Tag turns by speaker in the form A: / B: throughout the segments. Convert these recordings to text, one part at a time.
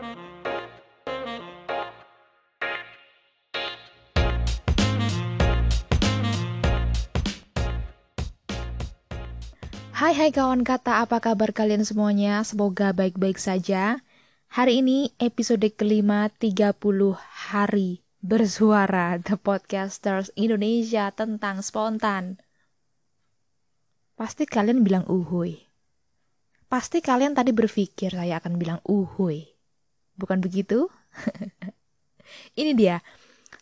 A: Hai hai kawan kata, apa kabar kalian semuanya? Semoga baik-baik saja. Hari ini episode kelima 30 hari bersuara The Podcasters Indonesia tentang spontan. Pasti kalian bilang uhuy. Pasti kalian tadi berpikir saya akan bilang uhuy. Bukan begitu? ini dia.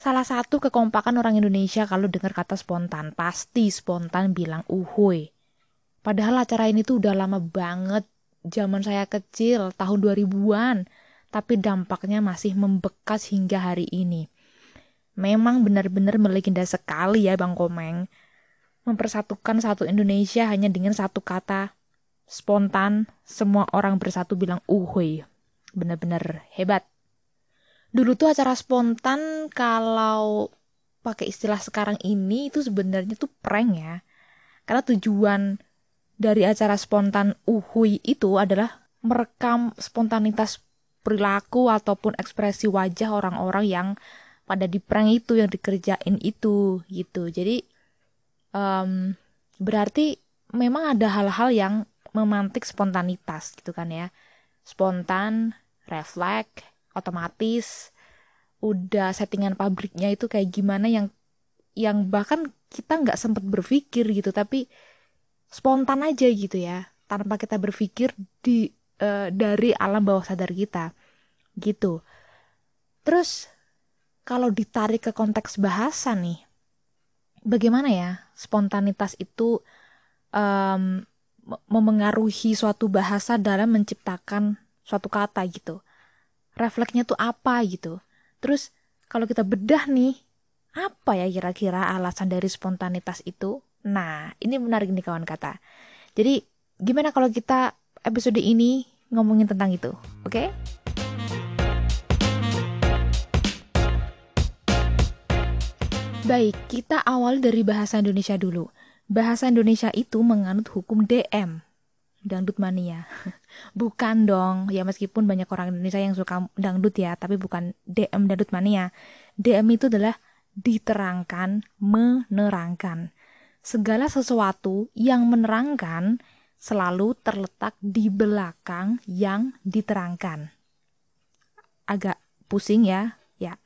A: Salah satu kekompakan orang Indonesia kalau dengar kata spontan, pasti spontan bilang uhuy. Padahal acara ini tuh udah lama banget, zaman saya kecil, tahun 2000-an, tapi dampaknya masih membekas hingga hari ini. Memang benar-benar melegenda sekali ya Bang Komeng. Mempersatukan satu Indonesia hanya dengan satu kata, spontan, semua orang bersatu bilang uhuy. Benar-benar hebat. Dulu tuh acara spontan kalau pakai istilah sekarang ini itu sebenarnya tuh prank ya. Karena tujuan dari acara spontan uhui itu adalah merekam spontanitas perilaku ataupun ekspresi wajah orang-orang yang pada di prank itu yang dikerjain itu gitu jadi um, berarti memang ada hal-hal yang memantik spontanitas gitu kan ya spontan refleks otomatis udah settingan pabriknya itu kayak gimana yang yang bahkan kita nggak sempat berpikir gitu tapi spontan aja gitu ya tanpa kita berpikir di uh, dari alam bawah sadar kita gitu. Terus kalau ditarik ke konteks bahasa nih bagaimana ya spontanitas itu um, memengaruhi suatu bahasa dalam menciptakan suatu kata gitu refleksnya tuh apa gitu terus kalau kita bedah nih apa ya kira-kira alasan dari spontanitas itu Nah, ini menarik nih kawan kata. Jadi, gimana kalau kita episode ini ngomongin tentang itu? Oke? Okay? Baik, kita awal dari bahasa Indonesia dulu. Bahasa Indonesia itu menganut hukum DM, dangdut mania. bukan dong, ya meskipun banyak orang Indonesia yang suka dangdut ya, tapi bukan DM dangdut mania. DM itu adalah diterangkan, menerangkan segala sesuatu yang menerangkan selalu terletak di belakang yang diterangkan. Agak pusing ya, ya.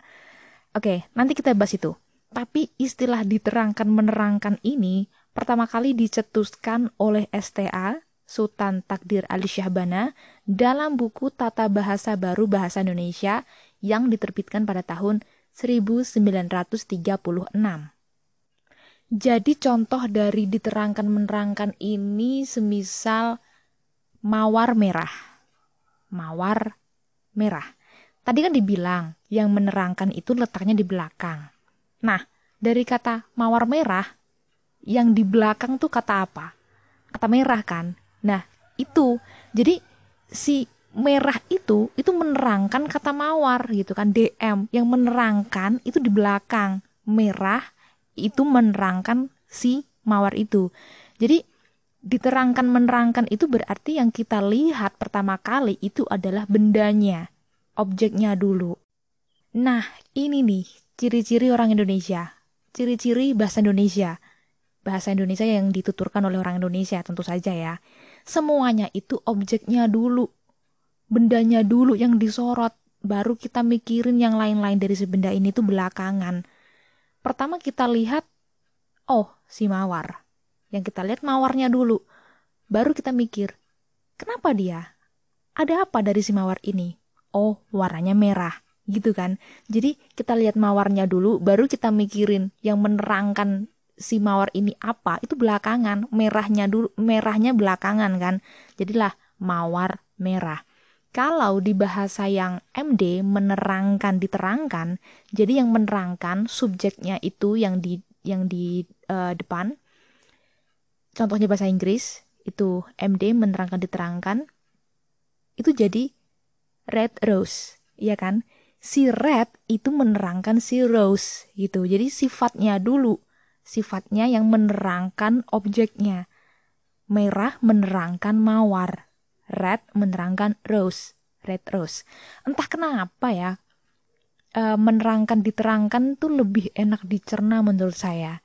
A: Oke, nanti kita bahas itu. Tapi istilah diterangkan menerangkan ini pertama kali dicetuskan oleh STA Sultan Takdir Ali Syahbana dalam buku Tata Bahasa Baru Bahasa Indonesia yang diterbitkan pada tahun 1936. Jadi contoh dari diterangkan menerangkan ini semisal mawar merah. Mawar merah. Tadi kan dibilang yang menerangkan itu letaknya di belakang. Nah, dari kata mawar merah, yang di belakang tuh kata apa? Kata merah kan? Nah, itu. Jadi si merah itu itu menerangkan kata mawar gitu kan DM yang menerangkan itu di belakang merah itu menerangkan si mawar itu. Jadi diterangkan menerangkan itu berarti yang kita lihat pertama kali itu adalah bendanya, objeknya dulu. Nah, ini nih ciri-ciri orang Indonesia, ciri-ciri bahasa Indonesia. Bahasa Indonesia yang dituturkan oleh orang Indonesia tentu saja ya. Semuanya itu objeknya dulu. Bendanya dulu yang disorot, baru kita mikirin yang lain-lain dari si benda ini tuh belakangan pertama kita lihat, oh si mawar. Yang kita lihat mawarnya dulu. Baru kita mikir, kenapa dia? Ada apa dari si mawar ini? Oh, warnanya merah. Gitu kan. Jadi kita lihat mawarnya dulu, baru kita mikirin yang menerangkan si mawar ini apa, itu belakangan. Merahnya dulu, merahnya belakangan kan. Jadilah mawar merah. Kalau di bahasa yang MD menerangkan diterangkan, jadi yang menerangkan subjeknya itu yang di yang di uh, depan. Contohnya bahasa Inggris itu MD menerangkan diterangkan itu jadi red rose, ya kan? Si red itu menerangkan si rose gitu. Jadi sifatnya dulu, sifatnya yang menerangkan objeknya. Merah menerangkan mawar red menerangkan rose. Red Rose. Entah kenapa ya, e, menerangkan diterangkan tuh lebih enak dicerna menurut saya.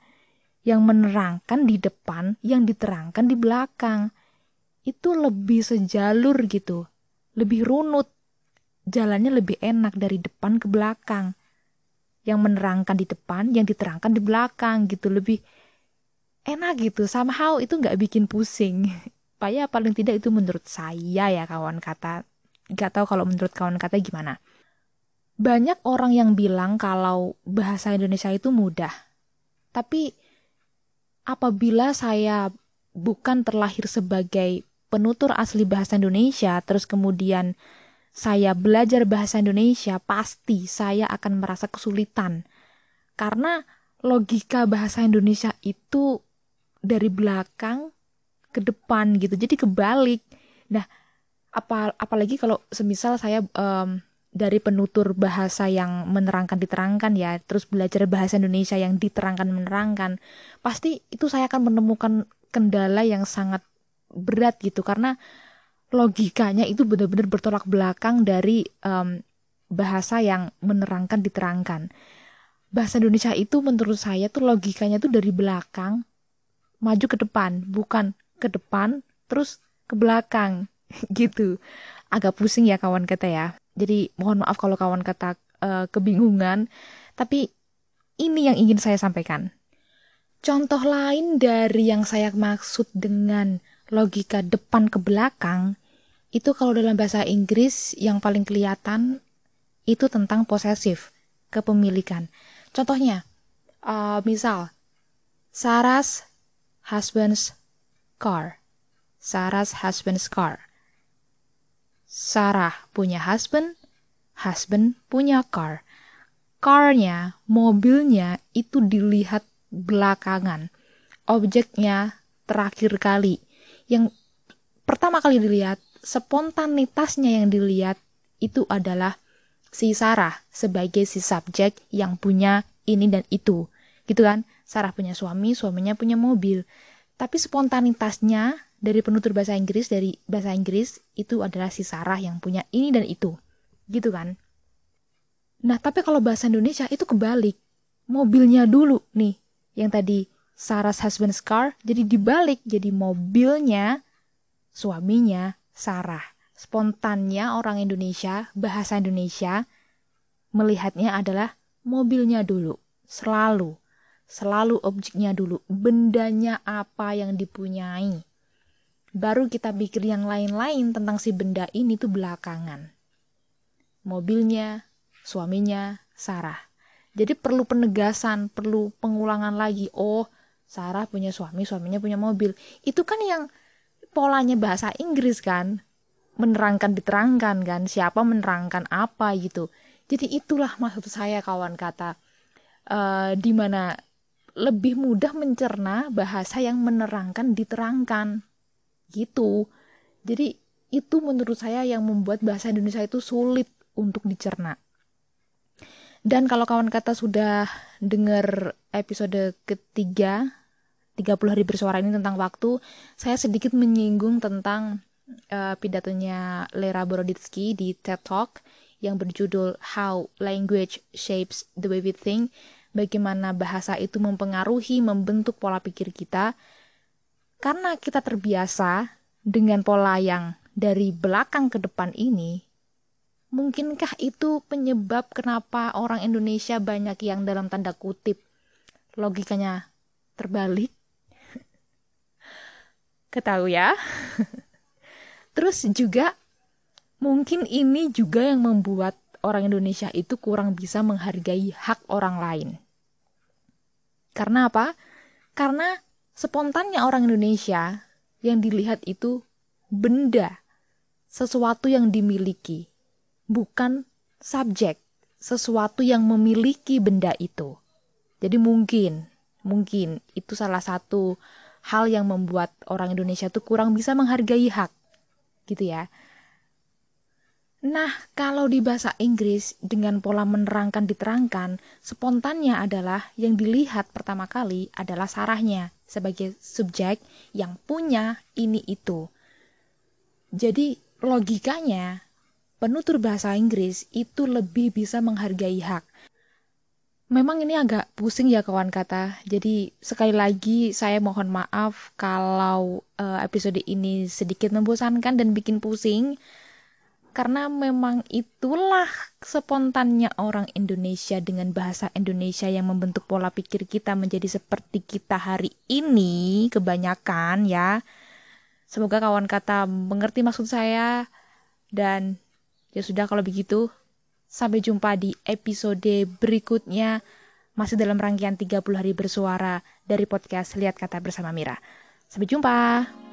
A: Yang menerangkan di depan, yang diterangkan di belakang. Itu lebih sejalur gitu, lebih runut. Jalannya lebih enak dari depan ke belakang. Yang menerangkan di depan, yang diterangkan di belakang gitu, lebih enak gitu. Somehow itu nggak bikin pusing. Pak ya paling tidak itu menurut saya ya kawan kata. Nggak tahu kalau menurut kawan kata gimana. Banyak orang yang bilang kalau bahasa Indonesia itu mudah. Tapi apabila saya bukan terlahir sebagai penutur asli bahasa Indonesia terus kemudian saya belajar bahasa Indonesia pasti saya akan merasa kesulitan. Karena logika bahasa Indonesia itu dari belakang ke depan gitu jadi kebalik. Nah apa apalagi kalau semisal saya um, dari penutur bahasa yang menerangkan diterangkan ya terus belajar bahasa Indonesia yang diterangkan menerangkan pasti itu saya akan menemukan kendala yang sangat berat gitu. Karena logikanya itu benar-benar bertolak belakang dari um, bahasa yang menerangkan diterangkan bahasa Indonesia itu menurut saya tuh logikanya tuh dari belakang maju ke depan, bukan ke depan terus ke belakang gitu. Agak pusing ya kawan kata ya. Jadi mohon maaf kalau kawan kata uh, kebingungan, tapi ini yang ingin saya sampaikan. Contoh lain dari yang saya maksud dengan logika depan ke belakang itu kalau dalam bahasa Inggris yang paling kelihatan itu tentang posesif, kepemilikan. Contohnya, uh, misal Saras husband's car. Sarah's husband's car. Sarah punya husband, husband punya car. Carnya, mobilnya itu dilihat belakangan. Objeknya terakhir kali. Yang pertama kali dilihat, spontanitasnya yang dilihat itu adalah si Sarah sebagai si subjek yang punya ini dan itu. Gitu kan? Sarah punya suami, suaminya punya mobil. Tapi spontanitasnya dari penutur bahasa Inggris, dari bahasa Inggris, itu adalah si Sarah yang punya ini dan itu. Gitu kan? Nah, tapi kalau bahasa Indonesia itu kebalik. Mobilnya dulu nih, yang tadi Sarah's husband's car, jadi dibalik, jadi mobilnya suaminya Sarah. Spontannya orang Indonesia, bahasa Indonesia, melihatnya adalah mobilnya dulu, selalu selalu objeknya dulu, bendanya apa yang dipunyai. Baru kita pikir yang lain-lain tentang si benda ini tuh belakangan. Mobilnya, suaminya, Sarah. Jadi perlu penegasan, perlu pengulangan lagi. Oh, Sarah punya suami, suaminya punya mobil. Itu kan yang polanya bahasa Inggris kan. Menerangkan diterangkan kan, siapa menerangkan apa gitu. Jadi itulah maksud saya kawan kata. Uh, di mana lebih mudah mencerna bahasa yang menerangkan diterangkan gitu jadi itu menurut saya yang membuat bahasa Indonesia itu sulit untuk dicerna dan kalau kawan kata sudah dengar episode ketiga 30 hari bersuara ini tentang waktu saya sedikit menyinggung tentang uh, pidatonya Lera Boroditsky di TED Talk yang berjudul How Language Shapes the Way We Think bagaimana bahasa itu mempengaruhi, membentuk pola pikir kita, karena kita terbiasa dengan pola yang dari belakang ke depan ini, mungkinkah itu penyebab kenapa orang Indonesia banyak yang dalam tanda kutip logikanya terbalik? Ketahu ya. Terus juga mungkin ini juga yang membuat orang Indonesia itu kurang bisa menghargai hak orang lain. Karena apa? Karena spontannya orang Indonesia yang dilihat itu benda, sesuatu yang dimiliki, bukan subjek, sesuatu yang memiliki benda itu. Jadi mungkin, mungkin itu salah satu hal yang membuat orang Indonesia itu kurang bisa menghargai hak, gitu ya. Nah, kalau di bahasa Inggris dengan pola menerangkan diterangkan, spontannya adalah yang dilihat pertama kali adalah sarahnya sebagai subjek yang punya ini itu. Jadi logikanya penutur bahasa Inggris itu lebih bisa menghargai hak. Memang ini agak pusing ya kawan kata. Jadi sekali lagi saya mohon maaf kalau uh, episode ini sedikit membosankan dan bikin pusing. Karena memang itulah spontannya orang Indonesia dengan bahasa Indonesia yang membentuk pola pikir kita menjadi seperti kita hari ini kebanyakan ya. Semoga kawan kata mengerti maksud saya dan ya sudah kalau begitu Sampai jumpa di episode berikutnya masih dalam rangkaian 30 hari bersuara dari podcast Lihat Kata bersama Mira. Sampai jumpa.